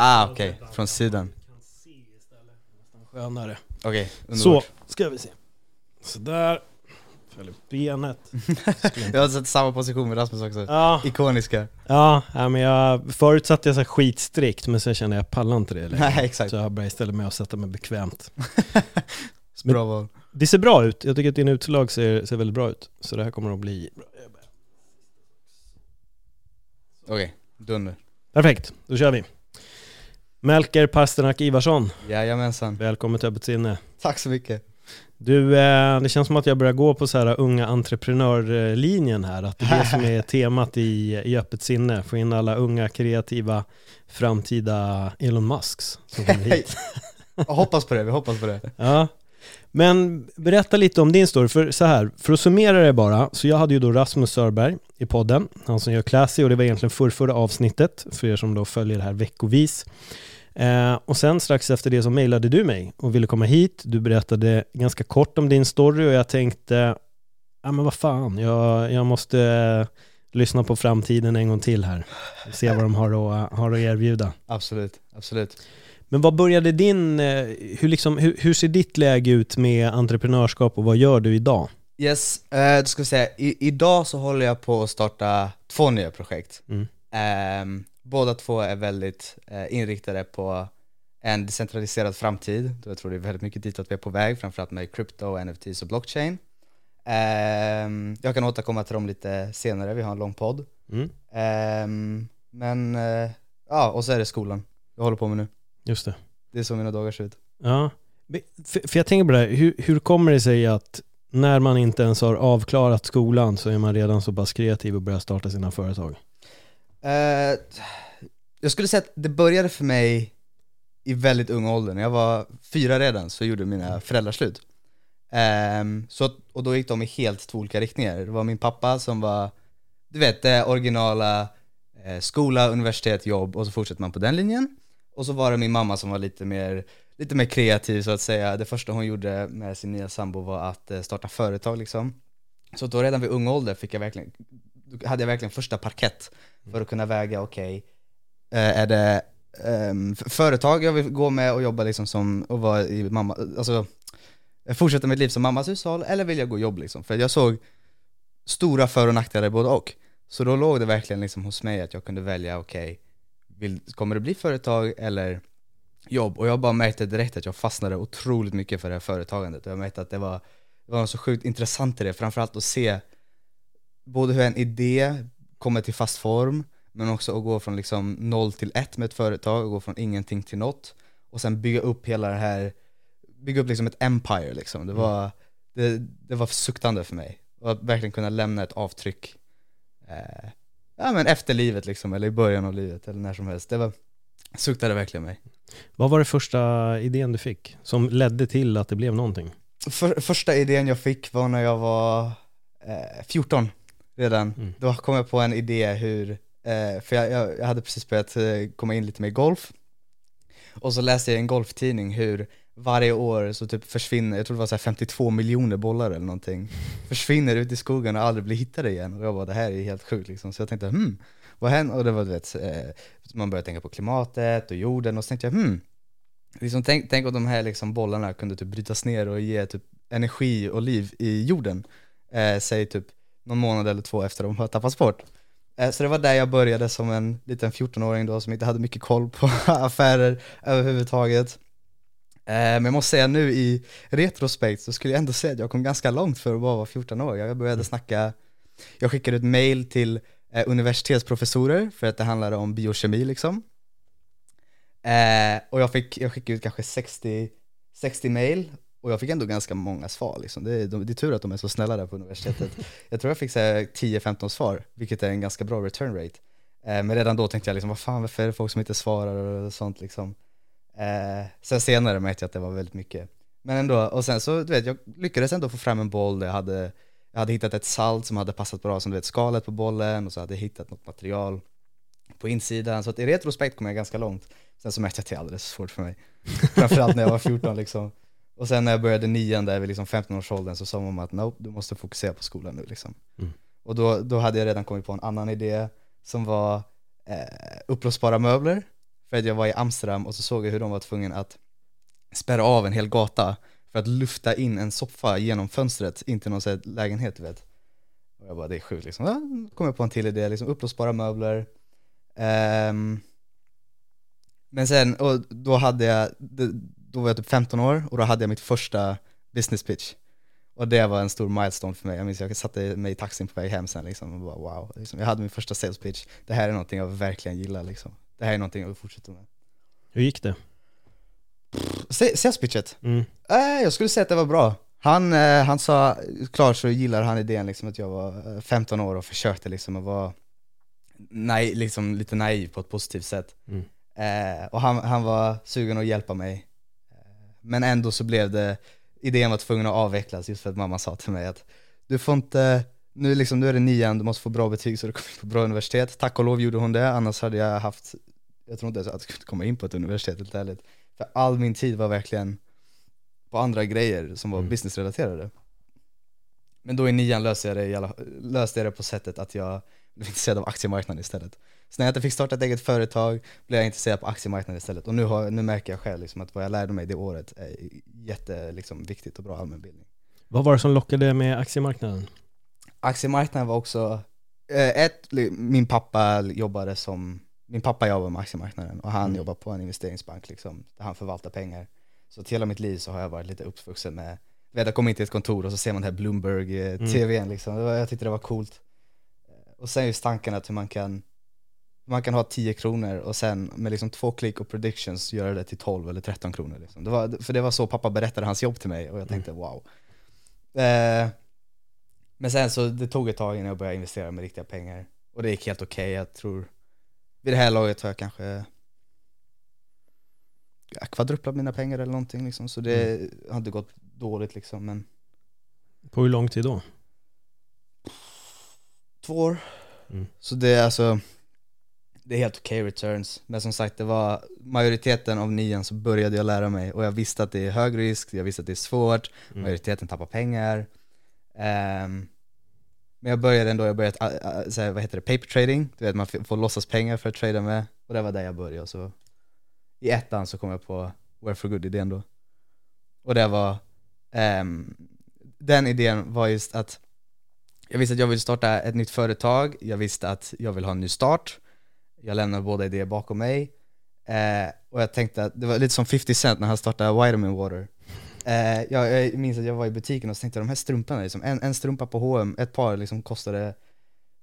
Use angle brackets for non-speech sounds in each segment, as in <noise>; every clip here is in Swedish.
Ah okej, från sidan. Skönare. Okej, Så, underbart. ska vi se. Sådär. Följer benet. <laughs> Jag har sett samma position med Rasmus också. Ja, Ikoniska. ja, men jag, förut satt jag så skitstrikt men sen kände jag jag pallar inte det längre. Nej exakt. Så jag började istället med att sätta mig bekvämt. <laughs> Bra val. Det ser bra ut, jag tycker att din utslag ser, ser väldigt bra ut. Så det här kommer att bli bra. Okej, dunder. Perfekt, då kör vi. Melker Pasternak Ivarsson, Jajamensan. välkommen till Öppet sinne. Tack så mycket. Du, eh, det känns som att jag börjar gå på så här unga entreprenörlinjen här, att det är det som är <laughs> temat i, i Öppet sinne, få in alla unga kreativa framtida Elon Musks som kommer hit. <laughs> Jag hoppas på det, vi hoppas på det. Ja. Men berätta lite om din story, för så här, för att summera det bara, så jag hade ju då Rasmus Sörberg i podden, han som gör Classy, och det var egentligen förrförra avsnittet, för er som då följer det här veckovis. Eh, och sen strax efter det så mejlade du mig och ville komma hit, du berättade ganska kort om din story och jag tänkte, ja men vad fan, jag, jag måste eh, lyssna på framtiden en gång till här, se vad de har att, har att erbjuda. Absolut, absolut. Men vad började din, eh, hur, liksom, hur, hur ser ditt läge ut med entreprenörskap och vad gör du idag? Yes, eh, då ska vi säga, i, idag så håller jag på att starta två nya projekt. Mm. Ehm, båda två är väldigt eh, inriktade på en decentraliserad framtid. Då jag tror det är väldigt mycket ditåt vi är på väg, framförallt med crypto, NFTs och blockchain. Ehm, jag kan återkomma till dem lite senare, vi har en lång podd. Mm. Ehm, men, eh, ja, och så är det skolan jag håller på med nu. Just det. Det är så mina dagar ser ut. Ja, för, för jag tänker på det här, hur, hur kommer det sig att när man inte ens har avklarat skolan så är man redan så pass kreativ och börjar starta sina företag? Eh, jag skulle säga att det började för mig i väldigt ung ålder. När jag var fyra redan så gjorde mina föräldrar slut. Ehm, så, och då gick de i helt två olika riktningar. Det var min pappa som var, du vet, det originala eh, skola, universitet, jobb och så fortsätter man på den linjen. Och så var det min mamma som var lite mer, lite mer kreativ så att säga. Det första hon gjorde med sin nya sambo var att eh, starta företag liksom. Så då redan vid ung ålder fick jag verkligen, då hade jag verkligen första parkett för att kunna väga, okej, okay, är det um, företag jag vill gå med och jobba liksom som, och vara i mamma, alltså fortsätta mitt liv som mammas hushåll, eller vill jag gå jobb liksom? För jag såg stora för och nackdelar både och. Så då låg det verkligen liksom hos mig att jag kunde välja, okej, okay, kommer det bli företag eller jobb? Och jag bara märkte direkt att jag fastnade otroligt mycket för det här företagandet. Och jag märkte att det var, det var något så sjukt intressant i det, framförallt att se både hur en idé kommer till fast form, men också att gå från liksom noll till ett med ett företag, och gå från ingenting till något, och sen bygga upp hela det här, bygga upp liksom ett empire liksom. Det var, det, det var suktande för mig. Och att verkligen kunna lämna ett avtryck, eh, ja men efter livet liksom, eller i början av livet, eller när som helst. Det var, suktade verkligen mig. Vad var det första idén du fick som ledde till att det blev någonting? För, första idén jag fick var när jag var eh, 14 redan. Mm. Då kom jag på en idé hur, eh, för jag, jag, hade precis börjat eh, komma in lite med golf. Och så läste jag i en golftidning hur varje år så typ försvinner, jag tror det var så här 52 miljoner bollar eller någonting, försvinner ut i skogen och aldrig blir hittade igen. Och jag bara, det här är helt sjukt liksom. Så jag tänkte, hmm, vad händer? Och det var du vet, eh, man började tänka på klimatet och jorden och så tänkte jag, hmm, liksom, tänk, tänk om de här liksom bollarna kunde typ brytas ner och ge typ energi och liv i jorden. Eh, säg typ någon månad eller två efter de har tappats bort. Eh, så det var där jag började som en liten 14-åring då som inte hade mycket koll på <laughs> affärer överhuvudtaget. Eh, men jag måste säga nu i retrospekt så skulle jag ändå säga att jag kom ganska långt för att bara vara 14 år. Jag började snacka, jag skickade ett mail till eh, universitetsprofessorer för att det handlade om biokemi liksom. Och jag, fick, jag skickade ut kanske 60, 60 mail Och jag fick ändå ganska många svar liksom. det, är, de, det är tur att de är så snälla där på universitetet. <laughs> jag tror jag fick 10-15 svar, vilket är en ganska bra return rate. Eh, men redan då tänkte jag liksom, vad fan varför är det folk som inte svarar och sånt liksom. Eh, sen senare märkte jag att det var väldigt mycket. Men ändå, och sen så du vet, jag lyckades ändå få fram en boll där jag hade, jag hade hittat ett salt som hade passat bra som du vet skalet på bollen och så hade jag hittat något material på insidan. Så att i retrospekt kom jag ganska långt. Sen så märkte jag att det är alldeles för svårt för mig. <laughs> Framförallt när jag var 14 liksom. Och sen när jag började nian där vid liksom 15-årsåldern så sa mamma att nope, du måste fokusera på skolan nu liksom. Mm. Och då, då hade jag redan kommit på en annan idé som var eh, uppblåsbara möbler. För att jag var i Amsterdam och så såg jag hur de var tvungna att spärra av en hel gata för att lufta in en soffa genom fönstret in till någon sån lägenhet du vet. Och jag bara, det är sjukt liksom. Ja, kom jag på en till idé, liksom uppblåsbara möbler. Um, men sen, och då hade jag, då var jag typ 15 år och då hade jag mitt första business pitch. Och det var en stor milestone för mig. Jag minns jag satte mig i taxin på väg hem sen liksom och bara wow. Liksom, jag hade min första sales pitch. Det här är någonting jag verkligen gillar liksom. Det här är någonting jag vill fortsätta med. Hur gick det? Sales pitchet? Mm. Äh, jag skulle säga att det var bra. Han, eh, han sa, klart så gillar han idén liksom att jag var 15 år och försökte liksom att vara nej, liksom lite naiv på ett positivt sätt. Mm. Eh, och han, han var sugen att hjälpa mig. Men ändå så blev det, idén var tvungen att avvecklas just för att mamma sa till mig att du får inte, nu, liksom, nu är det nian, du måste få bra betyg så du kommer in på bra universitet. Tack och lov gjorde hon det, annars hade jag haft, jag tror inte ens att jag skulle komma in på ett universitet helt ärligt. För all min tid var verkligen på andra grejer som var mm. businessrelaterade. Men då i nian löste jag det, löste jag det på sättet att jag blev intresserad av aktiemarknaden istället. Så när jag inte fick starta ett eget företag blev jag intresserad på aktiemarknaden istället. Och nu, har, nu märker jag själv liksom att vad jag lärde mig det året är jätteviktigt liksom, och bra allmänbildning. Vad var det som lockade med aktiemarknaden? Aktiemarknaden var också, eh, ett, min pappa jobbade som, min pappa jobbar med aktiemarknaden och han mm. jobbar på en investeringsbank liksom, där han förvaltar pengar. Så till hela mitt liv så har jag varit lite uppvuxen med, vet jag kommer in till ett kontor och så ser man den här Bloomberg-tvn eh, mm. liksom, jag tyckte det var coolt. Och sen just tanken att hur man kan man kan ha 10 kronor och sen med liksom två klick och predictions göra det till 12 eller 13 kronor. Liksom. Det var, för det var så pappa berättade hans jobb till mig och jag tänkte mm. wow. Eh, men sen så det tog ett tag innan jag började investera med riktiga pengar. Och det gick helt okej, okay. jag tror vid det här laget har jag kanske jag kvadrupplat mina pengar eller någonting liksom. Så det mm. hade gått dåligt liksom men På hur lång tid då? Två år. Mm. Så det är alltså det är helt okej okay returns. Men som sagt, det var majoriteten av nian så började jag lära mig och jag visste att det är hög risk, jag visste att det är svårt, mm. majoriteten tappar pengar. Um, men jag började ändå, jag började, uh, uh, så vad heter det, paper trading, du vet man får låtsas pengar för att trada med. Och det var där jag började. Så I ettan så kom jag på Where for good-idén då. Och det var, um, den idén var just att jag visste att jag ville starta ett nytt företag, jag visste att jag vill ha en ny start jag lämnar båda idéer bakom mig. Eh, och jag tänkte att det var lite som 50 Cent när han startade Vitamin Water. Eh, jag, jag, minns att jag var i butiken och så tänkte de här strumporna, liksom, en, en strumpa på H&M ett par liksom kostade,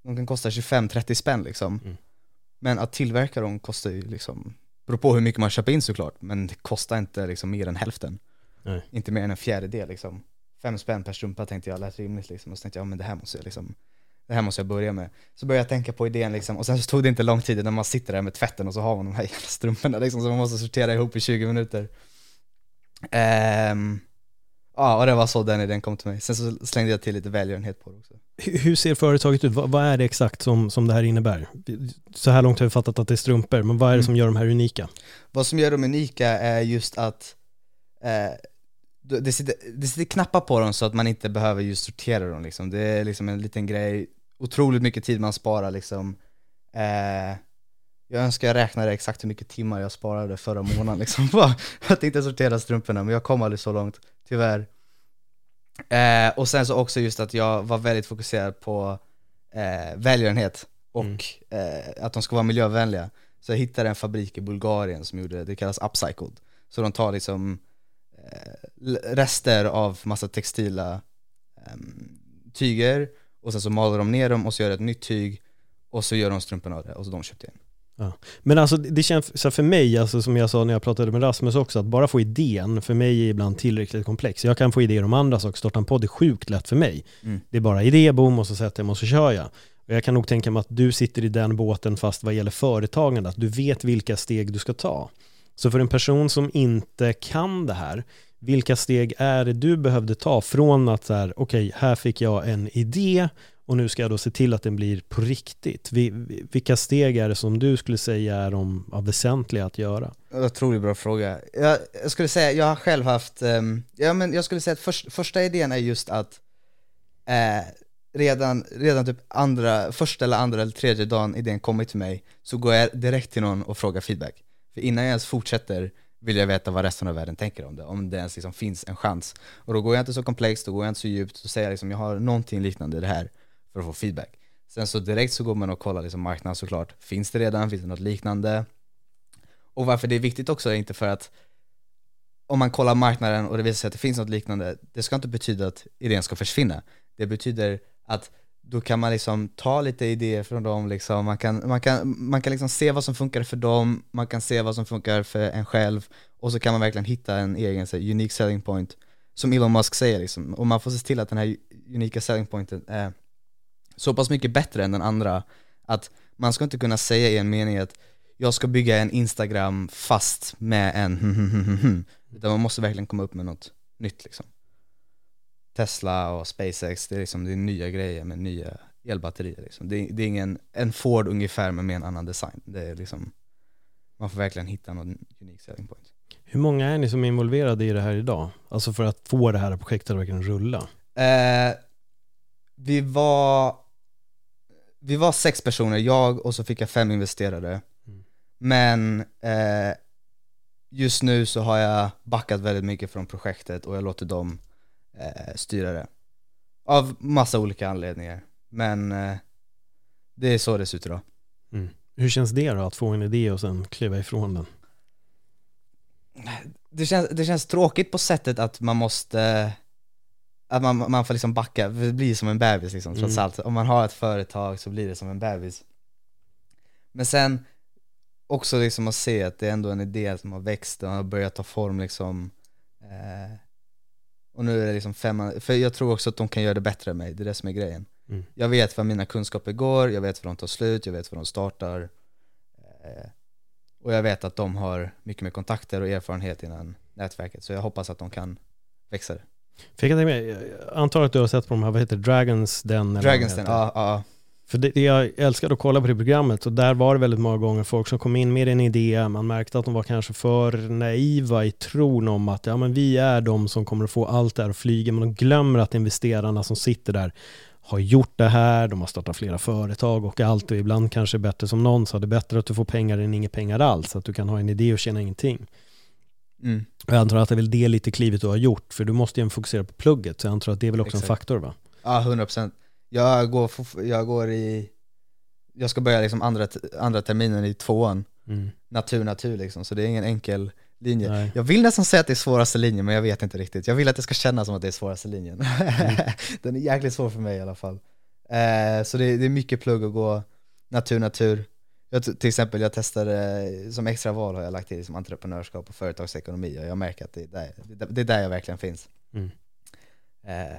de kan kosta 25-30 spänn liksom. Mm. Men att tillverka dem kostar ju liksom, beror på hur mycket man köper in såklart, men det kostar inte liksom mer än hälften. Nej. Inte mer än en fjärdedel liksom. Fem spänn per strumpa tänkte jag lät rimligt liksom, och så tänkte jag, ja men det här måste jag liksom det här måste jag börja med. Så började jag tänka på idén liksom, och sen så tog det inte lång tid när man sitter där med tvätten och så har man de här <laughs> jävla strumporna liksom, som man måste sortera ihop i 20 minuter. Um, ja, och det var så den idén kom till mig. Sen så slängde jag till lite välgörenhet på det också. Hur ser företaget ut? Vad, är det exakt som, som det här innebär? Så här långt har vi fattat att det är strumpor, men vad är det som mm. gör de här unika? Vad som gör dem unika är just att eh, det sitter, det sitter knappar på dem så att man inte behöver just sortera dem liksom. Det är liksom en liten grej, otroligt mycket tid man sparar liksom. Eh, jag önskar jag räknade exakt hur mycket timmar jag sparade förra månaden liksom, <laughs> för att inte sortera strumporna, men jag kom aldrig så långt, tyvärr. Eh, och sen så också just att jag var väldigt fokuserad på eh, välgörenhet och mm. eh, att de ska vara miljövänliga. Så jag hittade en fabrik i Bulgarien som gjorde, det kallas upcycled. Så de tar liksom eh, rester av massa textila um, tyger och sen så maler de ner dem och så gör ett nytt tyg och så gör de strumporna av det och så de köpte in. Men alltså det känns, så för mig, alltså, som jag sa när jag pratade med Rasmus också, att bara få idén, för mig är ibland tillräckligt komplex. Jag kan få idéer om andra saker, starta en podd är sjukt lätt för mig. Mm. Det är bara idé, boom, och så sätter jag mig och så kör jag. Och jag kan nog tänka mig att du sitter i den båten fast vad gäller företagande, att du vet vilka steg du ska ta. Så för en person som inte kan det här, vilka steg är det du behövde ta från att så här, okej, här fick jag en idé och nu ska jag då se till att den blir på riktigt. Vilka steg är det som du skulle säga är de ja, väsentliga att göra? Otroligt bra fråga. Jag, jag skulle säga, jag har själv haft, ehm, ja men jag skulle säga att först, första idén är just att eh, redan, redan typ andra, första eller andra eller tredje dagen idén kommit till mig så går jag direkt till någon och frågar feedback. För innan jag ens fortsätter vill jag veta vad resten av världen tänker om det, om det ens liksom finns en chans. Och då går jag inte så komplext, då går jag inte så djupt, då säger jag liksom jag har någonting liknande det här för att få feedback. Sen så direkt så går man och kollar liksom marknaden såklart, finns det redan, finns det något liknande? Och varför det är viktigt också är inte för att om man kollar marknaden och det visar sig att det finns något liknande, det ska inte betyda att idén ska försvinna. Det betyder att då kan man liksom ta lite idéer från dem, liksom. man kan, man kan, man kan liksom se vad som funkar för dem, man kan se vad som funkar för en själv och så kan man verkligen hitta en egen så, här, unique selling point som Elon Musk säger liksom. och man får se till att den här unika selling pointen är så pass mycket bättre än den andra att man ska inte kunna säga i en mening att jag ska bygga en Instagram fast med en <laughs> utan man måste verkligen komma upp med något nytt liksom. Tesla och SpaceX, det är liksom det är nya grejer med nya elbatterier liksom. det, är, det är ingen, en Ford ungefär men med en annan design. Det är liksom, man får verkligen hitta någon unik selling point. Hur många är ni som är involverade i det här idag? Alltså för att få det här projektet att verkligen rulla? Eh, vi var Vi var sex personer, jag och så fick jag fem investerare Mm. Men eh, just nu så har jag backat väldigt mycket från projektet och jag låter dem eh, styra det Av massa olika anledningar Men eh, det är så det ser ut idag Hur känns det då att få en idé och sen kliva ifrån den? det känns, det känns tråkigt på sättet att man måste att man, man får liksom backa, det blir som en bebis liksom trots Mm. allt. Om man har ett företag så blir det som en bebis. Men sen också liksom att se att det är ändå en idé som har växt och har börjat ta form liksom. Eh, och nu är det liksom fem, för jag tror också att de kan göra det bättre än mig, det är det som är grejen. Mm. Jag vet vad mina kunskaper går, jag vet var de tar slut, jag vet var de startar. Eh, och jag vet att de har mycket mer kontakter och erfarenhet innan nätverket, så jag hoppas att de kan växa det. För jag kan tänka mig, antar att du har sett på de här, vad heter det, Dragons Den? Dragons de Den, ja, ja. För det, jag älskade att kolla på det programmet och där var det väldigt många gånger folk som kom in med en idé, man märkte att de var kanske för naiva i tron om att ja, men vi är de som kommer att få allt det här att flyga, men de glömmer att investerarna som sitter där har gjort det här, de har startat flera företag och allt och ibland kanske bättre som någon sa, det är bättre att du får pengar än inga pengar alls, att du kan ha en idé och tjäna ingenting. Mm. Jag antar att det är väl det lite klivet du har gjort, för du måste ju fokusera på plugget, så jag antar att det är väl också en Exakt. faktor va? Ja, 100% jag går, jag går i, jag ska börja liksom andra, andra terminen i tvåan, Mm. natur, natur liksom, så det är ingen enkel linje. Nej. Jag vill nästan säga att det är svåraste linjen, men jag vet inte riktigt. Jag vill att det ska kännas som att det är svåraste linjen. <laughs> Den är jäkligt svår för mig i alla fall. Eh, så det, det är mycket plugg att gå natur, natur. Jag, till exempel, jag testade, som extra val har jag lagt till liksom entreprenörskap och företagsekonomi och jag märker att det är där, det, det är där jag verkligen finns. Mm. Eh,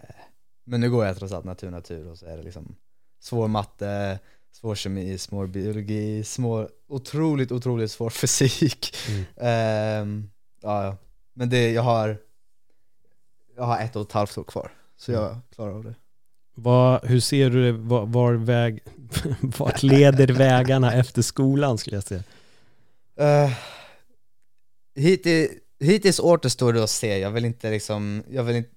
men nu går jag trots allt natur, natur och så är det liksom svår matte, svår kemi, svår biologi, svår, otroligt, otroligt svår <laughs> fysik. Mm. Ehm, ja, men det, jag har, jag har ett och ett halvt år kvar, så jag klarar av det. Vad, hur ser du det, var, var väg, <laughs> vart leder vägarna efter skolan skulle jag säga? Uh, hittills, hittills återstår det att se, jag vill inte liksom, jag vill inte,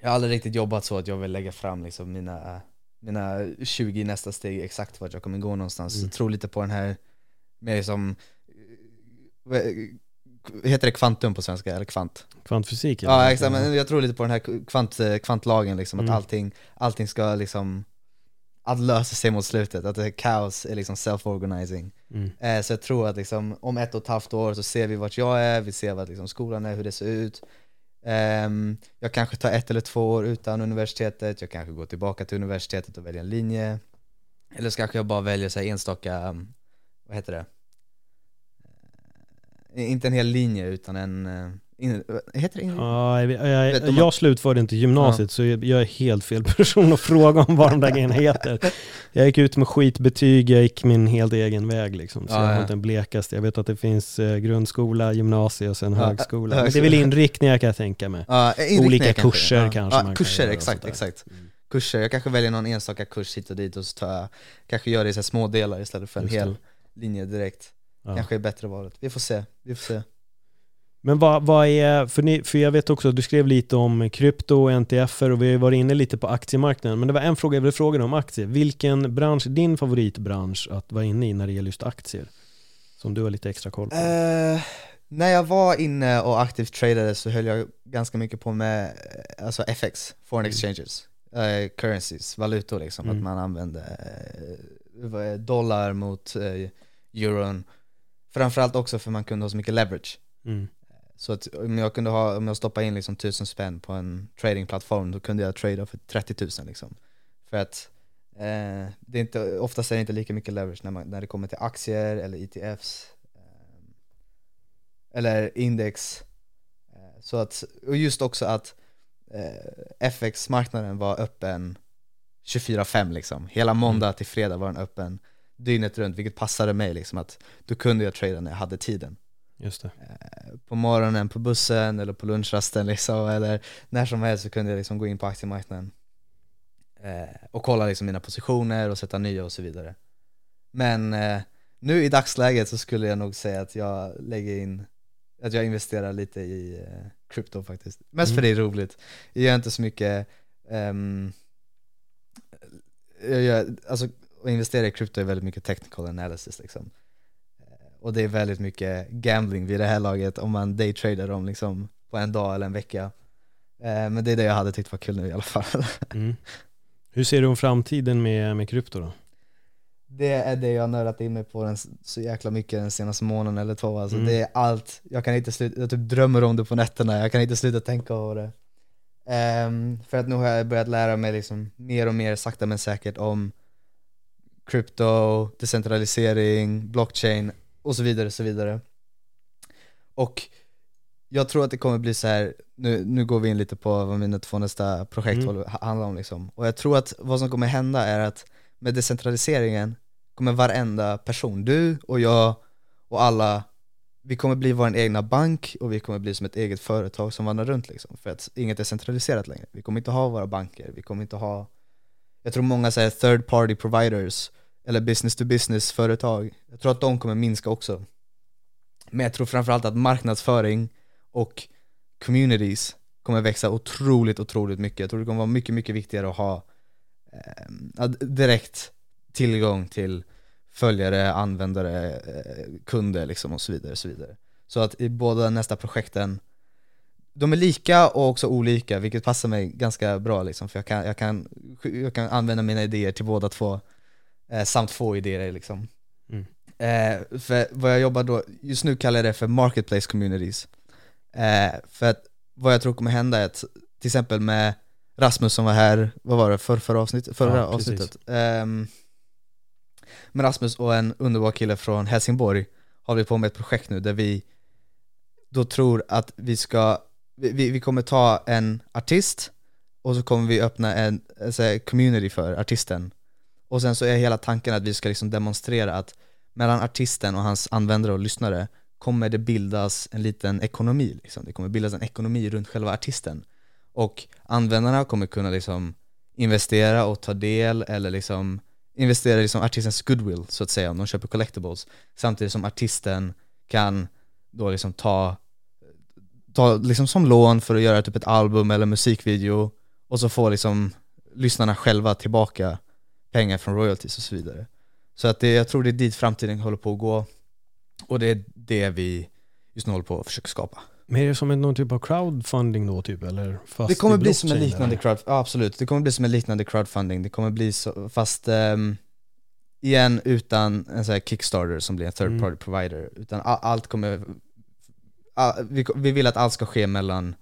jag har aldrig riktigt jobbat så att jag vill lägga fram liksom mina, mina 20 nästa steg, exakt vart jag kommer gå någonstans. Mm. Jag tror lite på den här, mer som, heter det kvantum på svenska, eller kvant? Kvantfysik? eller Ja exakt, men jag tror lite på den här kvant, kvantlagen liksom, Mm. att allting, allting ska liksom, att lösa sig mot slutet, att det är kaos är liksom self-organizing. Mm. Eh, så jag tror att liksom, om ett och ett halvt år så ser vi vart jag är, vi ser vart liksom, skolan är, hur det ser ut. Ehm, jag kanske tar ett eller två år utan universitetet, jag kanske går tillbaka till universitetet och väljer en linje. Eller så kanske jag bara väljer så här, enstaka um, vad heter det? Ehm, inte en hel linje utan en, eh, in, heter det? In, Ja, jag, jag, jag, man- slutförde inte gymnasiet så jag, jag är helt fel person att fråga om vad de där grejerna heter. Jag gick ut med skitbetyg, jag gick min helt egen väg liksom. Så Ja, jag har ja. inte den blekaste. Jag vet att det finns eh, grundskola, gymnasie och sen högskola. Men det är väl inriktningar kan jag tänka mig. Olika kanske. kurser kanske Ja, man kan kurser, och exakt, exakt. Kurser, jag kanske väljer någon enstaka kurs hit och dit och så tar jag, kanske gör det i så små delar istället för en Just det. hel linje direkt. Kanske är bättre valet. Vi får se, vi får se. Men vad, vad är, för, ni, för jag vet också att du skrev lite om krypto och NTFer och vi har ju varit inne lite på aktiemarknaden. Men det var en fråga jag ville fråga dig om aktier. Vilken bransch är din favoritbransch att vara inne i när det gäller just aktier? Som du har lite extra koll på. Eh, när jag var inne och aktivt tradade så höll jag ganska mycket på med eh, alltså FX, foreign Mm. exchanges, eh, currencies, valutor liksom, Mm. att man använde är- dollar mot euron. Framförallt också för man kunde ha så mycket leverage. Mm. Så att om jag kunde ha, om jag stoppade in liksom tusen spänn på en tradingplattform då kunde jag trada för 30 000 liksom. För att eh, det är inte, oftast är det inte lika mycket leverage när, man, när det kommer till aktier eller ETFs eh, eller index. Eh, så att, och just också att eh, FX-marknaden var öppen 24-5 liksom. Hela måndag till fredag var den öppen dygnet runt, vilket passade mig liksom att då kunde jag trada när jag hade tiden Just det. Eh, på morgonen på bussen eller på lunchrasten liksom, eller när som helst så kunde jag liksom gå in på aktiemarknaden eh, och kolla liksom mina positioner och sätta nya och så vidare. Men eh, nu i dagsläget så skulle jag nog säga att jag lägger in, att jag investerar lite i krypto faktiskt. Mest för Mm. det är roligt. Jag gör inte så mycket, ehm, jag gör, alltså att investera i krypto är väldigt mycket technical analysis liksom. Och det är väldigt mycket gambling vid det här laget om man daytradar dem liksom på en dag eller en vecka. Eh, Men det är det jag hade tyckt var kul nu i alla fall. <laughs> Mm. Hur ser du om framtiden med, med krypto då? Det är det jag har nördat in mig på den, så jäkla mycket den senaste månaden eller två. Alltså Mm. Det är allt, jag kan inte sluta, jag typ drömmer om det på nätterna, jag kan inte sluta tänka på det. Ehm, för att nu har jag börjat lära mig liksom mer och mer sakta men säkert om krypto, decentralisering, blockchain och så vidare, så vidare. Och jag tror att det kommer bli så här. Nu, nu går vi in lite på vad mina två nästa projekt Mm. handlar om liksom. Och jag tror att vad som kommer hända är att med decentraliseringen kommer varenda person, du och jag och alla, vi kommer bli vår egna bank och vi kommer bli som ett eget företag som vandrar runt liksom. För att inget är centraliserat längre. Vi kommer inte ha våra banker, vi kommer inte ha, jag tror många säger third party providers eller business to business företag. Jag tror att de kommer minska också. Men jag tror framförallt att marknadsföring och communities kommer växa otroligt, otroligt mycket. Jag tror det kommer vara mycket, mycket viktigare att ha eh, direkt tillgång till följare, användare, eh, kunder liksom och så vidare. Så, vidare. så att i båda nästa projekten, de är lika och också olika, vilket passar mig ganska bra liksom, för jag kan, jag kan, jag kan använda mina idéer till båda två, eh, samt få idéer liksom. Mm. Eh, för vad jag jobbar då, just nu kallar jag det för marketplace communities. Eh, för att vad jag tror kommer hända är att, till exempel med Rasmus som var här, vad var det, för, förra avsnittet? Förra Ja, avsnittet. Ehm, med Rasmus och en underbar kille från Helsingborg har vi på med ett projekt nu där vi då tror att vi ska, vi, vi- kommer ta en artist och så kommer vi öppna en, en så här community för artisten. Och sen så är hela tanken att vi ska liksom demonstrera att mellan artisten och hans användare och lyssnare kommer det bildas en liten ekonomi liksom. Det kommer bildas en ekonomi runt själva artisten. Och användarna kommer kunna liksom investera och ta del eller liksom investera i liksom artistens goodwill så att säga om de köper collectibles. Samtidigt som artisten kan då liksom ta, ta liksom som lån för att göra typ ett album eller musikvideo och så får liksom lyssnarna själva tillbaka pengar från royalties och så vidare. Så att det, jag tror det är dit framtiden håller på att gå och det är det vi just nu håller på att försöka skapa. Men är det som en, någon typ av crowdfunding då typ? Eller fast Det kommer bli som en liknande eller? crowd, ja, absolut, det kommer bli som en liknande crowdfunding, det kommer bli så, fast ehm, igen utan en sån här kickstarter som blir en third Mm. party provider, utan allt kommer, a, vi, vi vill att allt ska ske mellan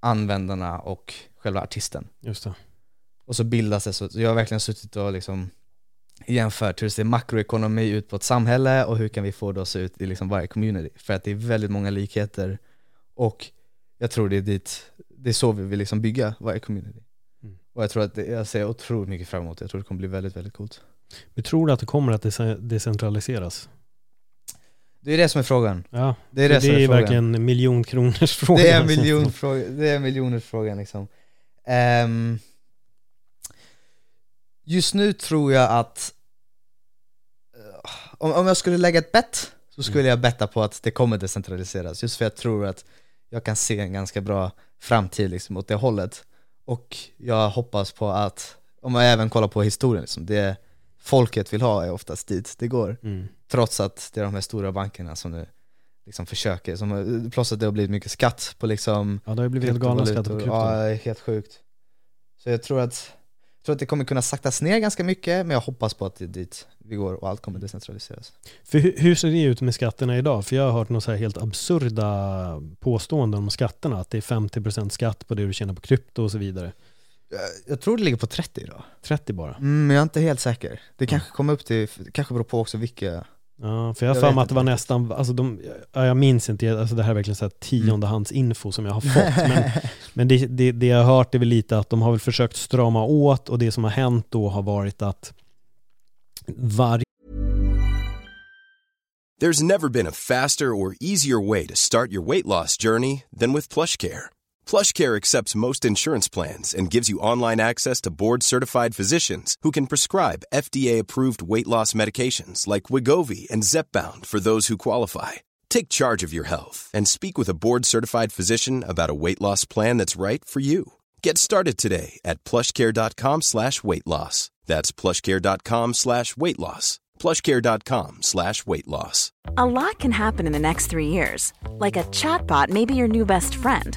användarna och själva artisten. Just det. Och så bildas det så, jag har verkligen suttit och liksom jämfört hur ser makroekonomi ut på ett samhälle och hur kan vi få det att se ut i liksom varje community. För att det är väldigt många likheter och jag tror det är dit, det är så vi vill liksom bygga varje community. Mm. Och jag tror att det, jag ser otroligt mycket fram emot. Jag tror det kommer bli väldigt, väldigt coolt. Vi tror att det kommer att dece- decentraliseras. Det är det som är frågan. Ja, Det är det, det, är, är verkligen miljonkronors frågan. Det är en miljonfråga, det är en miljoners frågan liksom. Ehm, just nu tror jag att eh, om, om jag skulle lägga ett bett så skulle Mm. jag betta på att det kommer decentraliseras, just för jag tror att jag kan se en ganska bra framtid liksom åt det hållet. Och jag hoppas på att, om jag även kollar på historien, liksom, det folket vill ha är oftast dit det går. Mm. Trots att det är de här stora bankerna som nu liksom försöker, som, plus att det har blivit mycket skatt på liksom Ja, det har ju blivit helt galna skatter på krypto. Ja, helt sjukt. Så jag tror att, jag tror att det kommer kunna saktas ner ganska mycket, men jag hoppas på att det är dit vi går och allt kommer decentraliseras. För hur, hur ser det ut med skatterna idag? För jag har hört några helt absurda påståenden om skatterna, att det är 50% skatt på det du tjänar på krypto och så vidare. Jag, jag tror det ligger på 30 idag. 30 bara. Mm, men jag är inte helt säker. Det kanske kommer upp till, det kanske beror på också vilka Ja, för jag har för mig att det var nästan, alltså de, ja, jag minns inte, alltså det här är verkligen så här tiondehandsinfo som jag har fått. Men, <laughs> men det, det, det jag har hört är väl lite att de har väl försökt strama åt och det som har hänt då har varit att varje There's never been a faster or easier way to start your weight loss journey than with PlushCare. PlushCare accepts most insurance plans and gives you online access to board-certified physicians who can prescribe FDA-approved weight loss medications like Wigovi and Zepbound for those who qualify. Take charge of your health and speak with a board-certified physician about a weight loss plan that's right for you. Get started today at plushcare.com slash weight loss. That's plushcare.com slash weight loss. plushcare.com slash weight loss. A lot can happen in the next three years. Like a chatbot may be your new best friend.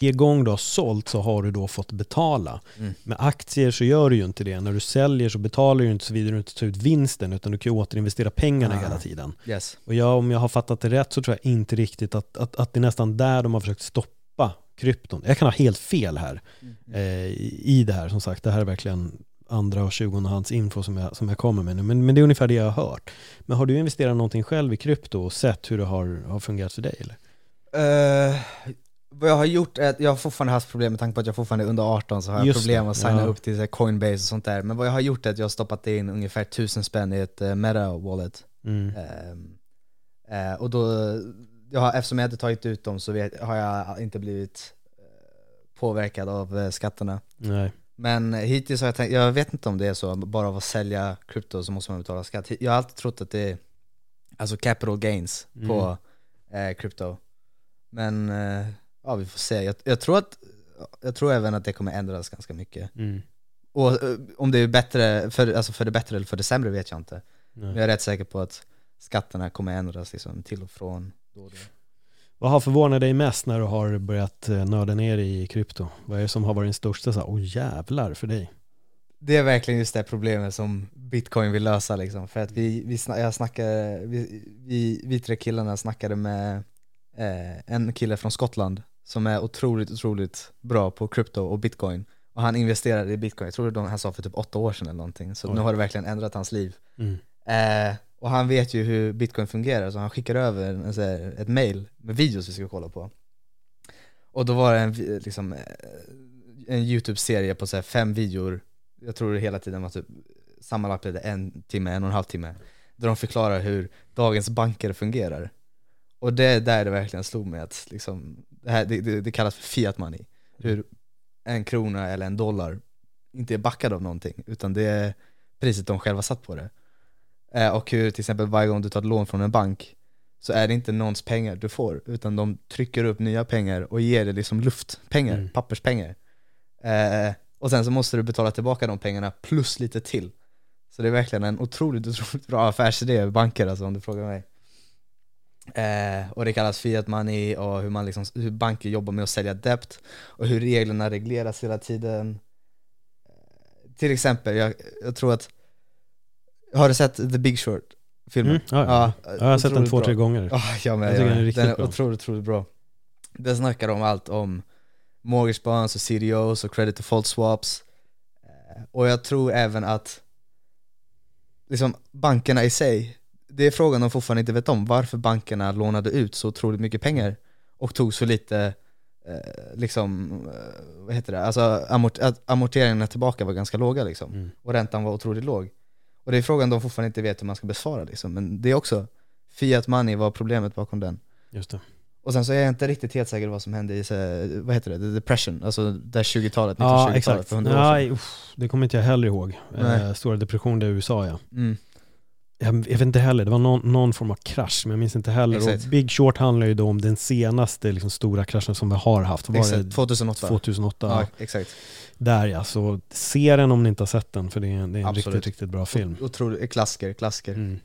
gång du har sålt så har du då fått betala. Mm. Med aktier så gör du ju inte det. När du säljer så betalar du inte såvida du inte tar ut vinsten utan du kan ju återinvestera pengarna Ah. hela tiden. Yes. Och jag, om jag har fattat det rätt så tror jag inte riktigt att, att, att det är nästan där de har försökt stoppa krypton. Jag kan ha helt fel här eh, i det här som sagt. Det här är verkligen andra och tjugondehands info som jag, som jag kommer med nu. Men, men det är ungefär det jag har hört. Men har du investerat någonting själv i krypto och sett hur det har, har fungerat för dig? Eller? Eh, vad jag har gjort är att jag har fortfarande haft problem med tanke på att jag fortfarande är under 18 så har jag problem att signa ja. upp till Coinbase och sånt där. Men vad jag har gjort är att jag har stoppat in ungefär 1000 spänn i ett uh, Meta-wallet. Mm. Eh, och då, jag har, eftersom jag inte tagit ut dem så vet, har jag inte blivit eh, påverkad av eh, skatterna. Nej. Men hittills har jag tänkt, jag vet inte om det är så, bara av att sälja krypto så måste man betala skatt. Jag har alltid trott att det är alltså capital gains Mm. på eh, krypto. Men eh, ja, vi får se. Jag, jag, tror att, jag tror även att det kommer ändras ganska mycket. Mm. Och eh, om det är bättre, för, alltså för det bättre eller för det sämre vet jag inte. Men Nej. jag är rätt säker på att skatterna kommer ändras liksom, till och från då och då. Vad har förvånat dig mest när du har börjat eh, nörda ner i krypto? Vad är det som har varit den största så här, åh jävlar för dig? Det är verkligen just det problemet som bitcoin vill lösa liksom. För att vi, vi, jag snackade, vi, vi, vi tre killarna snackade med eh, en kille från Skottland som är otroligt, otroligt bra på krypto och bitcoin. Och han investerade i bitcoin, jag tror de han sa för typ åtta år sedan eller någonting. Så Oj. nu har det verkligen ändrat hans liv. Mm. Eh, och han vet ju hur bitcoin fungerar, så han skickar över en, här, ett mail med videos vi ska kolla på. Och då var det en, liksom, eh, en YouTube-serie på så fem videor, jag tror det hela tiden var typ sammanlagt blev det en timme, en och en halv timme, där de förklarar hur dagens banker fungerar. Och det är där det verkligen slog mig att liksom, det, här, det, det, det kallas för fiat money. Hur en krona eller en dollar inte är backad av någonting, utan det är priset de själva satt på det. Eh, och hur till exempel varje gång du tar ett lån från en bank så är det inte någons pengar du får, utan de trycker upp nya pengar och ger dig liksom luftpengar, Mm. papperspengar. Eh, och sen så måste du betala tillbaka de pengarna plus lite till. Så det är verkligen en otroligt, otroligt bra affärsidé, banker alltså om du frågar mig. Eh, och det kallas fiat money och hur, man liksom, hur banker jobbar med att sälja debt och hur reglerna regleras hela tiden. Eh, till exempel, jag, jag tror att, har du sett The Big Short? Filmen? Mm, ja, ja. ja, jag har sett den två, bra. tre gånger. Ja, jag med. Jag tycker Jag den är riktigt den är bra. otroligt, otroligt bra. Den snackar om allt om mortgage bonds och CDOs och credit default swaps. Eh, Och jag tror även att liksom bankerna i sig, det är frågan de fortfarande inte vet om, varför bankerna lånade ut så otroligt mycket pengar och tog så lite eh, liksom, eh, vad heter det, alltså amort amorteringarna tillbaka var ganska låga liksom Mm. och räntan var otroligt låg. Och det är frågan de fortfarande inte vet hur man ska besvara liksom, men det är också Fiat money var problemet bakom den. Just det. Och sen så är jag inte riktigt helt säker vad som hände i, vad heter det, the depression, alltså det 20-talet, 1920-talet Ja, exakt. för 100 år sedan. Nej, uff, det kommer inte jag heller ihåg. Eh, stora depression i USA ja. Mm. Jag, vet inte heller, det var någon, någon form av krasch, men jag minns inte heller. Exakt. Och Big Short handlar ju då om den senaste liksom, stora kraschen som vi har haft. Var Exakt, det 2008. 2008? Ja, exakt. Där ja, så se den om ni inte har sett den, för det är en, det är en riktigt, riktigt bra film. Otroligt, klassiker, klassiker. Mm.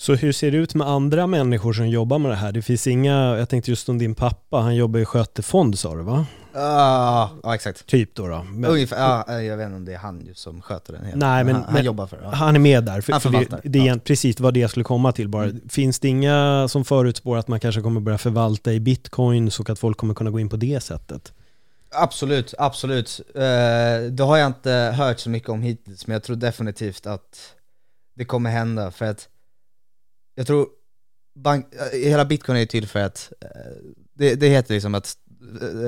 Så hur ser det ut med andra människor som jobbar med det här? Det finns inga, jag tänkte just om din pappa, han jobbar i skötefond sa du va? Ah, ja, exakt. Typ då då. Men, Ungefär, ja, jag vet inte om det är han som sköter den helt. Nej, men- han, han men- jobbar för det. Han är med där, för, Han för det, förvaltar, det är ja. precis vad det jag skulle komma till bara. Mm. Finns det inga som förutspår att man kanske kommer börja förvalta i bitcoins och att folk kommer kunna gå in på det sättet? Absolut, absolut. Eh, det har jag inte hört så mycket om hittills, men jag tror definitivt att det kommer hända för att jag tror bank, eh, hela bitcoin är ju till för att eh, det, det heter liksom att,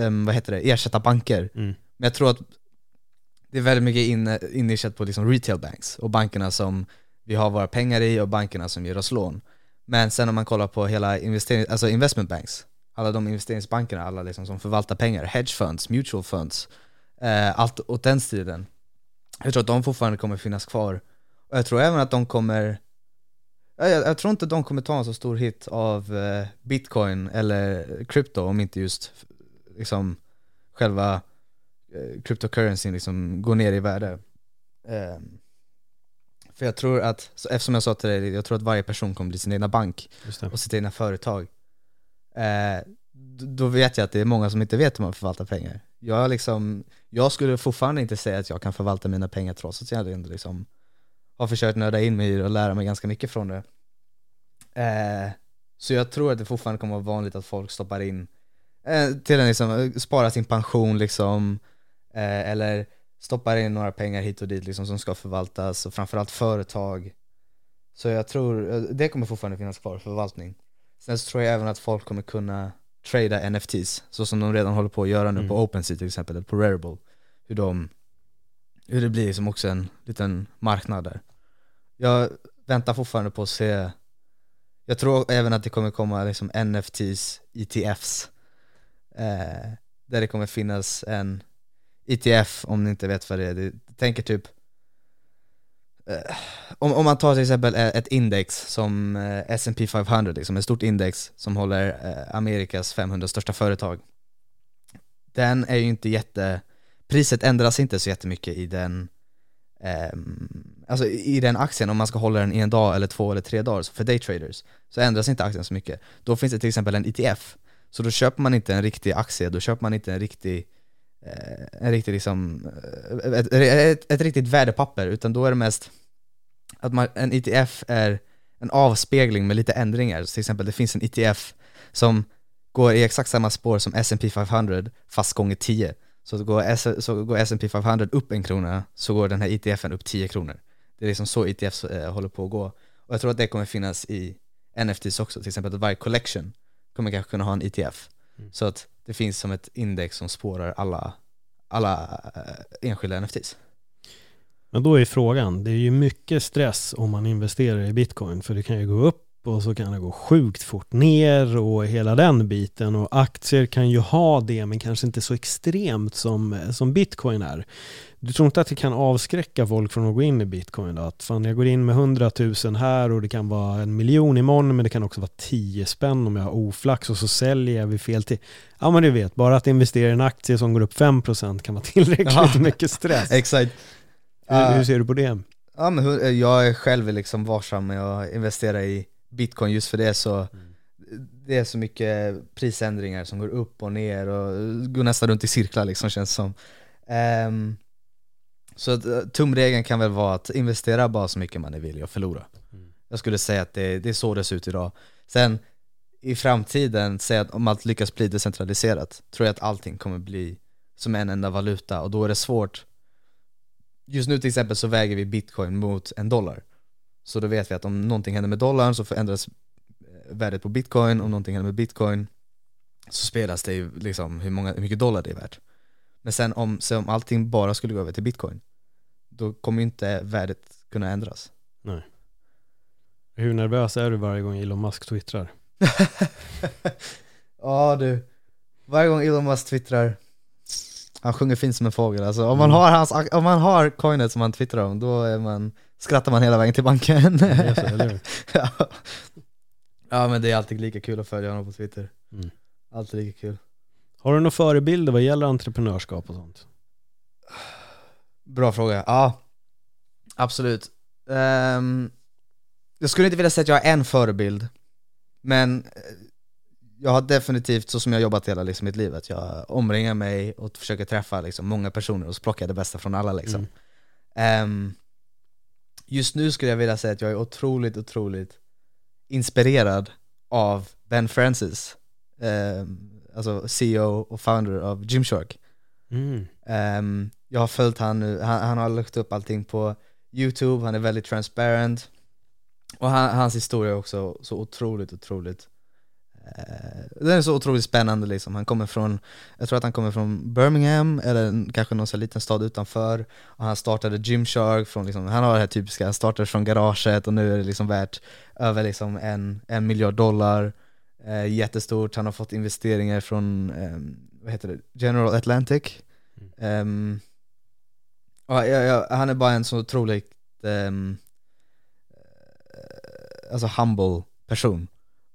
eh, vad heter det, ersätta banker. Mm. Men jag tror att det är väldigt mycket in, inriktat på liksom retail banks och bankerna som vi har våra pengar i och bankerna som ger oss lån. Men sen om man kollar på hela investering, alltså investment banks, alla de investeringsbankerna, alla liksom som förvaltar pengar, hedge funds, mutual funds, eh, allt åt den stilen. Jag tror att de fortfarande kommer finnas kvar. Och jag tror även att de kommer, jag, jag, tror inte de kommer ta en så stor hit av eh, bitcoin eller krypto om inte just liksom själva eh, cryptocurrencyn liksom går ner i värde. Ehm, för jag tror att, så eftersom jag sa till dig, jag tror att varje person kommer bli sin egna bank och sitt egna företag. Eh, då vet jag att det är många som inte vet hur man förvaltar pengar. Jag, liksom, jag skulle fortfarande inte säga att jag kan förvalta mina pengar trots att jag ändå liksom har försökt nörda in mig i det och lära mig ganska mycket från det. Eh, så jag tror att det fortfarande kommer vara vanligt att folk stoppar in eh, till en liksom, eh, spara sin pension liksom, eh, eller stoppar in några pengar hit och dit liksom som ska förvaltas och framförallt företag. Så jag tror, eh, det kommer fortfarande finnas kvar, förvaltning. Sen så tror jag även att folk kommer kunna trada NFTs, så som de redan håller på att göra nu Mm. på OpenSea till exempel, eller på Rarible. Hur de, hur det blir som också en liten marknad där. Jag väntar fortfarande på att se, jag tror även att det kommer komma liksom NFTs, ETFs, eh, där det kommer finnas en ETF, om ni inte vet vad det är, det tänker typ eh, om, om man tar till exempel ett index som eh, S&P 500, liksom ett stort index som håller eh, Amerikas 500 största företag. Den är ju inte jätte, priset ändras inte så jättemycket i den ehm, Alltså i den aktien, om man ska hålla den i en dag eller två eller tre dagar, så för daytraders, så ändras inte aktien så mycket. Då finns det till exempel en ETF, så då köper man inte en riktig aktie, då köper man inte en riktig eh, en riktig liksom, eh, ett, ett, ett riktigt värdepapper, utan då är det mest att man, en ETF är en avspegling med lite ändringar. Så till exempel det finns en ETF som går i exakt samma spår som S&P 500 fast gånger 10. Så går, S, så går S&P 500 upp en krona så går den här ETFen upp 10 kronor. Det är liksom så ETFs eh, håller på att gå. Och jag tror att det kommer finnas i NFTs också, till exempel att varje collection kommer kanske kunna ha en ETF. Mm. Så att det finns som ett index som spårar alla, alla eh, enskilda NFTs. Men då är frågan, det är ju mycket stress om man investerar i bitcoin för det kan ju gå upp och så kan det gå sjukt fort ner och hela den biten och aktier kan ju ha det men kanske inte så extremt som, som bitcoin är. Du tror inte att det kan avskräcka folk från att gå in i bitcoin då? Att fan jag går in med 100 000 här och det kan vara en miljon imorgon men det kan också vara 10 spänn om jag har oflax och så säljer jag vid fel tid. Ja men du vet, bara att investera i en aktie som går upp 5% kan vara <laughs> tillräckligt Ja. mycket stress. Exakt. Hur, hur ser du på det? Ja men jag är själv liksom varsam med att investera i bitcoin just för det så Det är så mycket prisändringar som går upp och ner och går nästan runt i cirklar liksom känns som. Ehm, Så att, eh, tumregeln kan väl vara att investera bara så mycket man är villig att förlora. Mm. Jag skulle säga att det, det är så det ser ut idag. Sen i framtiden, säg att om allt lyckas bli decentraliserat tror jag att allting kommer bli som en enda valuta och då är det svårt. Just nu till exempel så väger vi bitcoin mot en dollar Så då vet vi att om någonting händer med dollarn så förändras eh, värdet på bitcoin, om någonting händer med bitcoin så spelas det ju liksom hur, många, hur mycket dollar det är värt. Men sen om, så om allting bara skulle gå över till bitcoin då kommer ju inte värdet kunna ändras. Hur nervös är du varje gång Elon Musk twittrar? <laughs> Ja du, varje gång Elon Musk twittrar Han sjunger fint som en fågel. Alltså. Om man har, hans, om man har coinet som han twittrar om, då är man, skrattar man hela vägen till banken <laughs> ja. ja men det är alltid lika kul att följa honom på Twitter Mm. Alltid lika kul Har du några förebilder vad gäller entreprenörskap och sånt? Bra fråga, ja Absolut Ehm, Jag skulle inte vilja säga att jag har en förebild Men eh, jag har definitivt, så som jag har jobbat hela liksom, mitt liv, att jag omringar mig och försöker träffa liksom, många personer och så plockar jag det bästa från alla liksom. Mm. Ehm, Just nu skulle jag vilja säga att jag är otroligt, otroligt inspirerad av Ben Francis Ehm, Alltså CEO och founder av Gymshark Mm. Ehm, jag har följt han nu, han, han har lagt upp allting på youtube, han är väldigt transparent Och han, hans historia är också så otroligt, otroligt eh, Den är så otroligt spännande liksom, han kommer från, jag tror att han kommer från Birmingham, eller kanske någon sån liten stad utanför. Och han startade Gymshark från liksom, han har det här typiska, han startade från garaget och nu är det liksom värt över liksom en, en miljard dollar. Eh, Jättestort, han har fått investeringar från, ehm, vad heter det, General Atlantic. Ehm, ja, ja, ja, han är bara en så otroligt um, alltså humble person.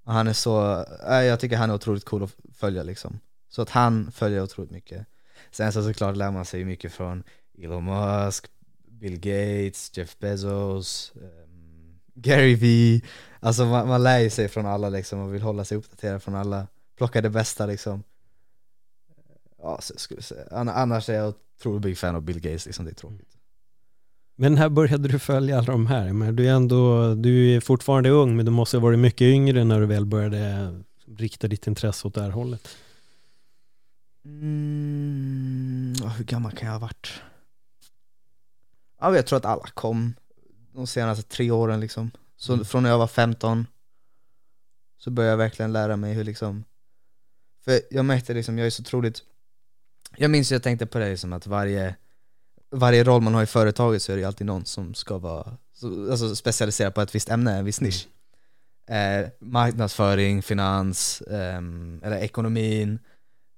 Han är så, äh, jag tycker han är otroligt cool att följa liksom. Så att han följer otroligt mycket. Sen så såklart lär man sig mycket från Elon Musk, Bill Gates, Jeff Bezos, um, Gary V. Alltså man, man lär ju sig från alla liksom och vill hålla sig uppdaterad från alla. Plocka det bästa liksom. Ja, så skulle jag säga. Annars är jag otroligt big fan av Bill Gates liksom, det är tråkigt. Men när började du följa alla de här? Men du är ändå, du är fortfarande ung, men du måste ha varit mycket yngre när du väl började rikta ditt intresse åt det här hållet. Mm, hur gammal kan jag ha varit? Ja, jag tror att alla kom de senaste tre åren liksom. Så Mm. från när jag var 15 så började jag verkligen lära mig hur liksom För jag märkte liksom, jag är så otroligt Jag minns jag tänkte på det liksom att varje Varje roll man har i företaget så är det ju alltid någon som ska vara så, alltså specialiserad på ett visst ämne, en viss nisch eh, Marknadsföring, finans, ehm, eller ekonomin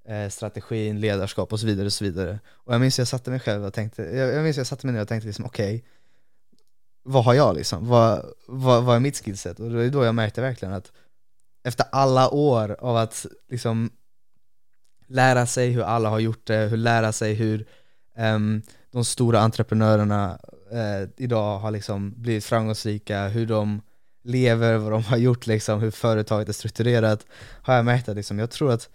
eh, strategin, ledarskap och så vidare och så vidare. Och jag minns jag satte mig själv och tänkte, jag, jag minns jag satte mig ner och tänkte liksom okej, vad har jag liksom? Vad, vad, vad är mitt skillset? Och det är då jag märkte verkligen att efter alla år av att liksom lära sig hur alla har gjort det, hur lära sig hur ehm, de stora entreprenörerna eh, idag har liksom blivit framgångsrika, hur de lever, vad de har gjort liksom, hur företaget är strukturerat, har jag märkt att liksom, jag tror att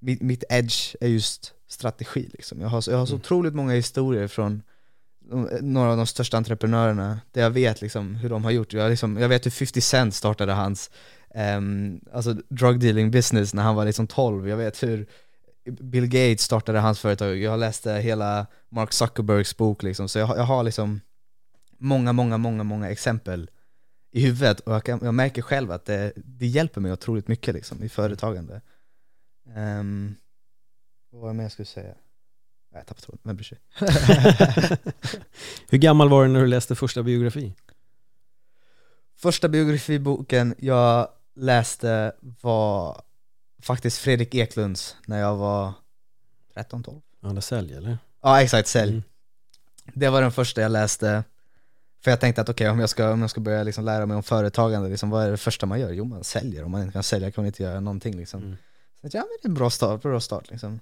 mitt, mitt edge är just strategi liksom. Jag har, så- jag har så Mm. otroligt många historier från några av de största entreprenörerna, där jag vet liksom hur de har gjort. Jag, liksom, jag vet hur 50 Cent startade hans um, alltså drug dealing business när han var liksom 12. Jag vet hur Bill Gates startade hans företag. Jag läste hela Mark Zuckerbergs bok liksom, så jag, har- jag har liksom många, många, många, många exempel i huvudet och jag, kan, jag märker själv att det, det hjälper mig otroligt mycket liksom, i företagande. Um, vad var det mer jag skulle säga? Nej, Jag tappade tråden, vem bryr sig? <laughs> Hur gammal var du när du läste första biografi? Första biografiboken jag läste var faktiskt Fredrik Eklunds när jag var 13-12 Anna Sälj eller? Ja exakt, Sälj. Mm. Det var den första jag läste För jag tänkte att okej, om, jag ska, om jag ska börja liksom lära mig om företagande, liksom, vad är det första man gör? Jo man säljer, om man inte kan sälja kan man inte göra någonting liksom Mm. Så jag tänkte, ja men det är en bra start, bra start liksom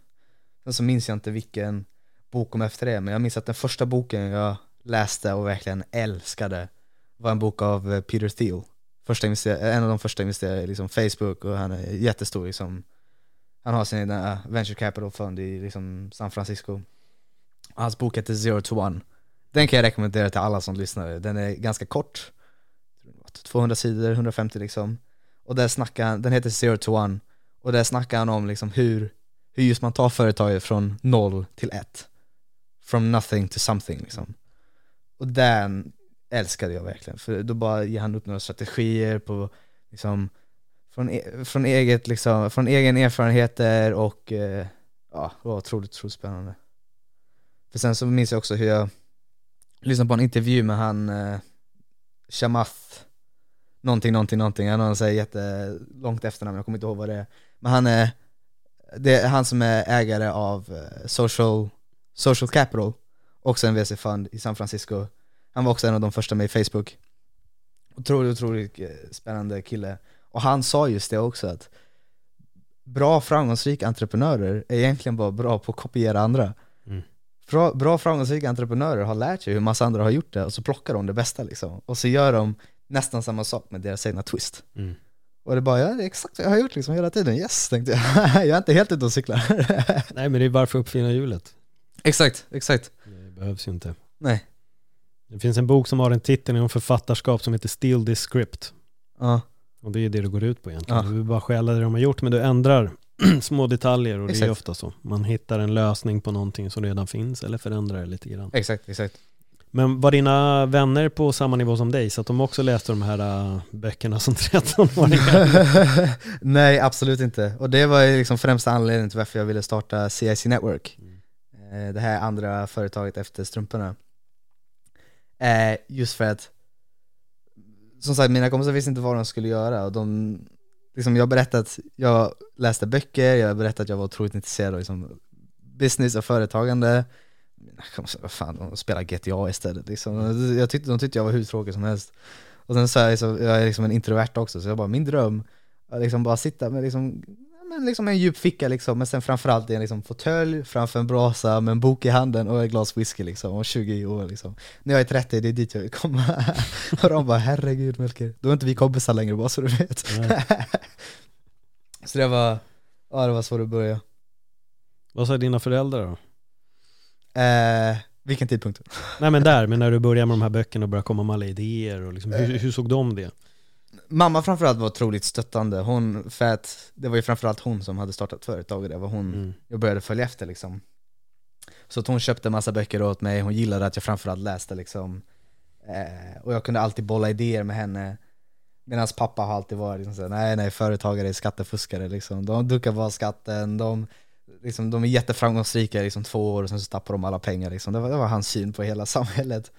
Sen så minns jag inte vilken bok kom efter det, men jag minns att den första boken jag läste och verkligen älskade var en bok av eh, Peter Thiel. Första eh, en av de första investerare i liksom Facebook och han är jättestor liksom. Han har sin egna eh, venture capital fund i liksom San Francisco. Hans bok heter Zero to One. Den kan jag rekommendera till alla som lyssnar. Den är ganska kort. 200 sidor, 150 liksom. Och där snackar han, den heter Zero to One. Och där snackar han om liksom hur, hur just man tar företaget från noll till ett. From nothing to something liksom. Och den älskade jag verkligen, för då bara ger han upp några strategier på liksom från, e från, eget, liksom, från egen erfarenheter och eh, ja, det var otroligt, otroligt spännande. För sen så minns jag också hur jag lyssnade på en intervju med han eh, Shamath någonting, någonting, någonting, han har en jättelångt efternamn, jag kommer inte ihåg vad det är. Men han är, det är han som är ägare av eh, Social, Social Capital, också en VC-fund i San Francisco. Han var också en av de första med i Facebook. Otroligt, otroligt eh, spännande kille. Och han sa just det också att bra framgångsrika entreprenörer är egentligen bara bra på att kopiera andra. Mm. Bra, bra framgångsrika entreprenörer har lärt sig hur massa andra har gjort det och så plockar de det bästa liksom. Och så gör de nästan samma sak med deras egna twist. Mm. Och det bara, ja det är exakt vad jag har gjort liksom hela tiden, yes tänkte jag. <laughs> jag är inte helt ute och cyklar. Nej men det är varför uppfinna hjulet. exakt, exakt. Det behövs ju inte. Nej. Det finns en bok som har en titel om författarskap som heter Steal this script. Ja, Och det är det det går ut på egentligen. Ja. Du vill bara stjäla det de har gjort men du ändrar <clears throat> små detaljer och det är Exakt. ofta så. Man hittar en lösning på någonting som redan finns eller förändrar det lite grann. exakt, exakt. Men var dina vänner på samma nivå som dig så att de också läste de här äh, böckerna som <laughs> 13-åringar? <laughs> Nej, absolut inte. Och det var ju liksom främsta anledningen till varför jag ville starta CIC Network. Eh, Det här andra företaget efter strumporna. Eh, Just för att, som sagt, mina kompisar visste inte vad de skulle göra och de, liksom jag berättade att jag läste böcker, jag berättade att jag var otroligt intresserad av liksom business och företagande. Mina kompisar, vad fan, de spelar GTA istället liksom. Jag tyckte, de tyckte jag var hur tråkig som helst. Och sen så är jag, liksom, jag är liksom en introvert också, så jag bara, min dröm är liksom bara sitta med liksom, men liksom en djup ficka liksom, men sen framförallt i en liksom fåtölj framför en brasa med en bok i handen och ett glas whisky liksom, och 20 år liksom. När jag är 30, det är dit jag vill komma. <laughs> och de bara, herregud Melker, då är inte vi kompisar längre bara så du vet. <laughs> Så det var, ja det var så det började. Vad sa dina föräldrar då? Eh, vilken tidpunkt? Nej men där, men när du började med de här böckerna och började komma med alla idéer och liksom, hur, hur såg de det? Mamma framförallt var otroligt stöttande, hon, för att det var ju framförallt hon som hade startat företag och det var hon Mm. jag började följa efter liksom. Så att hon köpte massa böcker åt mig, hon gillade att jag framförallt läste liksom eh, Och jag kunde alltid bolla idéer med henne. Medan pappa har alltid varit liksom såhär, nej nej företagare är skattefuskare liksom. De duckar bara skatten, de, liksom, de är jätteframgångsrika liksom två år och sen så tappar de alla pengar liksom. det, var, det var hans syn på hela samhället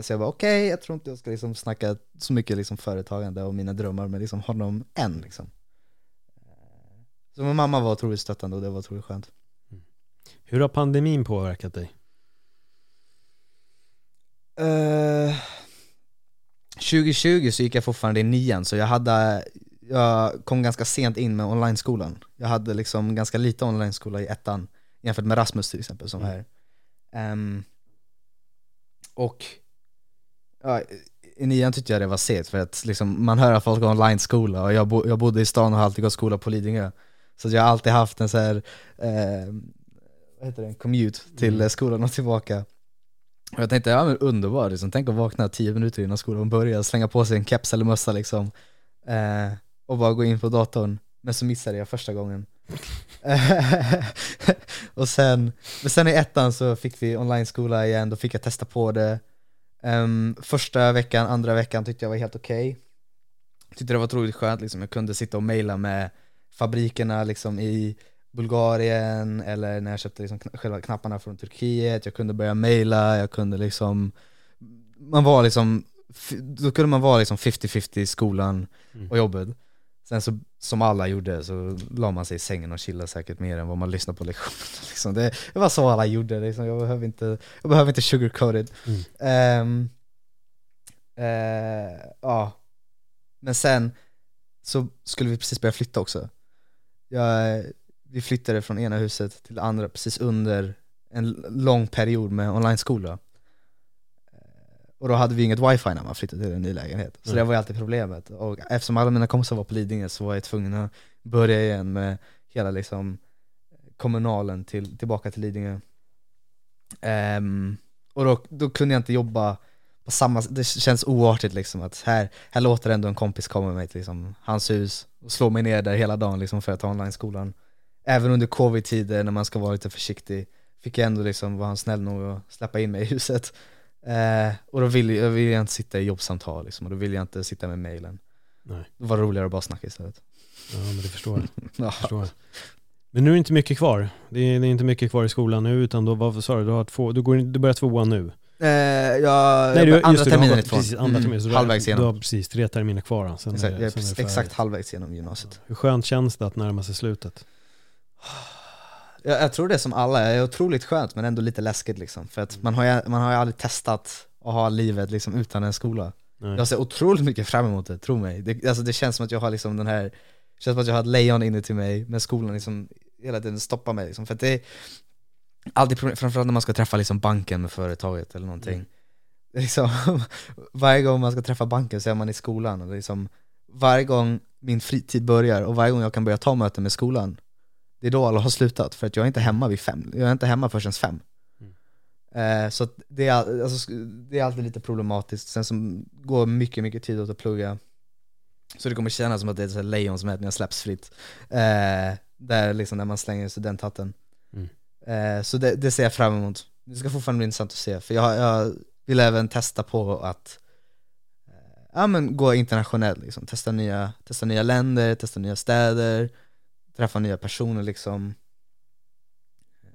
Så jag bara okej, jag tror inte jag ska liksom snacka så mycket liksom företagande och mina drömmar med liksom honom än liksom. Så min mamma var otroligt stöttande och det var otroligt skönt. Hur har pandemin påverkat dig? Eh, 2020 så gick jag fortfarande i nian, så jag hade Jag kom ganska sent in med online-skolan. Jag hade liksom ganska lite online-skola i ettan Jämfört med Rasmus till exempel som Mm. är Ehm, Och ja, I nian tyckte jag det var segt för att liksom, man hör att folk går online-skola och jag, bo, jag bodde i stan och har alltid gått skola på Lidingö. Så jag har alltid haft en så här, eh, vad heter det, en commute till Mm. skolan och tillbaka. Och jag tänkte, ja men underbart, liksom. tänk att vakna 10 minuter innan skolan börjar, slänga på sig en keps eller mössa liksom. Eh, Och bara gå in på datorn, men så missade jag första gången. <laughs> Och sen, men sen i ettan så fick vi online-skola igen, då fick jag testa på det Ehm, Första veckan, andra veckan tyckte jag var helt okej Tyckte det var otroligt skönt, liksom. jag kunde sitta och mejla med fabrikerna liksom i Bulgarien eller när jag köpte liksom själva knapparna från Turkiet, jag kunde börja mejla, jag kunde liksom Man var liksom, då kunde man vara liksom 50-50 i skolan Mm. och jobbet Sen så, som alla gjorde, så la man sig i sängen och chillade säkert mer än vad man lyssnade på lektionerna <laughs> liksom. det, det var så alla gjorde, liksom. jag, behöver inte, jag behöver inte sugarcoat it Mm. Ehm, eh, Ja Men sen så skulle vi precis börja flytta också jag, Vi flyttade från ena huset till det andra precis under en lång period med online-skola Och då hade vi inget wifi när man flyttade till en ny lägenhet. Så Mm. det var ju alltid problemet. Och eftersom alla mina kompisar var på Lidingö så var jag tvungen att börja igen med hela liksom kommunalen till, tillbaka till Lidingö. Ehm, och då, då kunde jag inte jobba på samma det känns oartigt liksom att här, här låter ändå en kompis komma med mig till liksom, hans hus och slå mig ner där hela dagen liksom för att ta online-skolan. Även under covid-tider när man ska vara lite försiktig fick jag ändå liksom vara han snäll nog att släppa in mig i huset. Eh, och då ville jag, vill jag inte sitta i jobbsamtal liksom, och då ville jag inte sitta med mailen. Nej. Det var roligare att bara snacka istället. Ja, men det förstår jag. <laughs> Ja. förstår. Men nu är det inte mycket kvar. Det är, det är inte mycket kvar i skolan nu, utan då, vad sa du, du, har två, du, går, du börjar tvåan nu? Eh, jag, Nej, du, andra just terminen. Precis, andra Mm, terminen. Så du har- halvvägs Du igenom. har precis tre terminer kvar. då, Sen Exakt, är, det- sen är är det exakt halvvägs genom gymnasiet. Hur skönt känns det att närma sig slutet? <sighs> Jag, jag tror det som alla, är otroligt skönt men ändå lite läskigt liksom. För att man har ju, man har ju aldrig testat att ha livet liksom utan en skola. Nej. Jag ser otroligt mycket fram emot det, tro mig. Det, alltså det känns som att jag har liksom den här, det känns som att jag har ett lejon inne till mig, men skolan liksom hela tiden stoppar mig liksom. För att det är alltid problem, framförallt när man ska träffa liksom banken med företaget eller någonting. Mm. Liksom, <laughs> varje gång man ska träffa banken så är man i skolan och liksom, varje gång min fritid börjar och varje gång jag kan börja ta möten med skolan, det är då alla har slutat för att jag är inte hemma vid fem, jag är inte hemma förrän fem. Eh, så det, är, all- alltså, det är alltid lite problematiskt, sen som går mycket, mycket tid åt att plugga. Så det kommer kännas som att det är ett lejon som när jag släpps fritt. Eh, där liksom när man slänger studenthatten. Mm. Eh, så det, det ser jag fram emot. Det ska fortfarande bli intressant att se, för jag, jag vill även testa på att eh, ja, men gå internationellt, liksom. testa, nya, testa nya länder, testa nya städer, träffa nya personer liksom.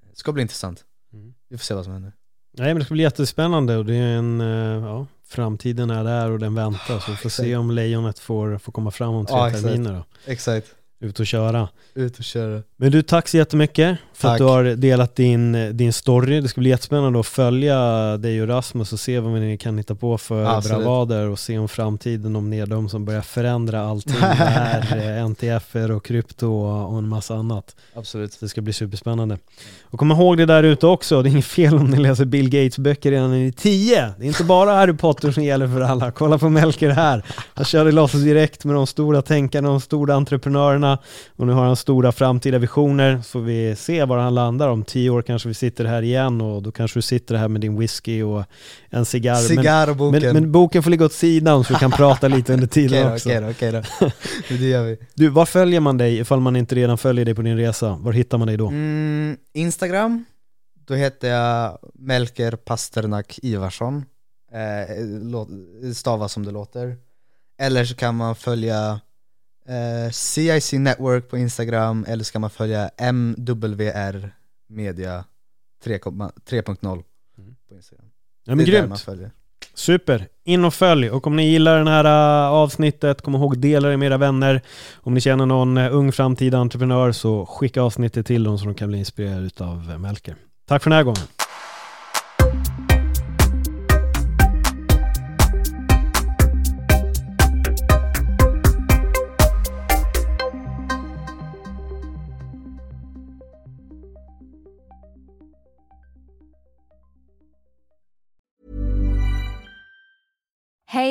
Det ska bli intressant. Mm. Vi får se vad som händer. Nej men det ska bli jättespännande och det är en, eh, ja, framtiden är där och den väntar så vi får se om lejonet får, får komma fram om tre Ja, exakt. terminer då. Exakt. Ut och köra. Ut och köra. Men du, tack så jättemycket för att Tack. du har delat din, din story. Det ska bli jättespännande att följa dig och Rasmus och se vad ni kan hitta på för Absolut. bravader och se om framtiden, om ni är de som börjar förändra allting. <laughs> Här eh, NTF och krypto och en massa annat. Absolut. Så det ska bli superspännande. Och kom ihåg det där ute också, det är inget fel om ni läser Bill Gates böcker redan när ni är 10. Det är inte bara Harry Potter som gäller för alla. Kolla på Melker här. Han körde låtsas direkt med de stora tänkarna, de stora entreprenörerna och nu har han stora framtida visioner. Så vi se var han landar. Om tio år kanske vi sitter här igen och då kanske du sitter här med din whisky och en cigarr. Cigarr och men, boken. men, men boken får ligga åt sidan så vi kan prata <laughs> lite under tiden då, också. okej då, okej då. <laughs> Det gör vi. Du, var följer man dig ifall man inte redan följer dig på din resa? Var hittar man dig då? Mm, Instagram, då heter jag Melker Pasternak Ivarsson. Eh, stavas som det låter. Eller så kan man följa eh, CIC Network på Instagram, eller så kan man följa MWR Media 3.0 3.0 Mm. på Instagram. Ja, men det är där grymt. man följer. Super! In och följ och om ni gillar det här äh, avsnittet, kom ihåg dela det med era vänner. Om ni känner någon äh, ung framtida entreprenör så skicka avsnittet till dem så de kan bli inspirerade utav äh, Melker. Tack för den här gången.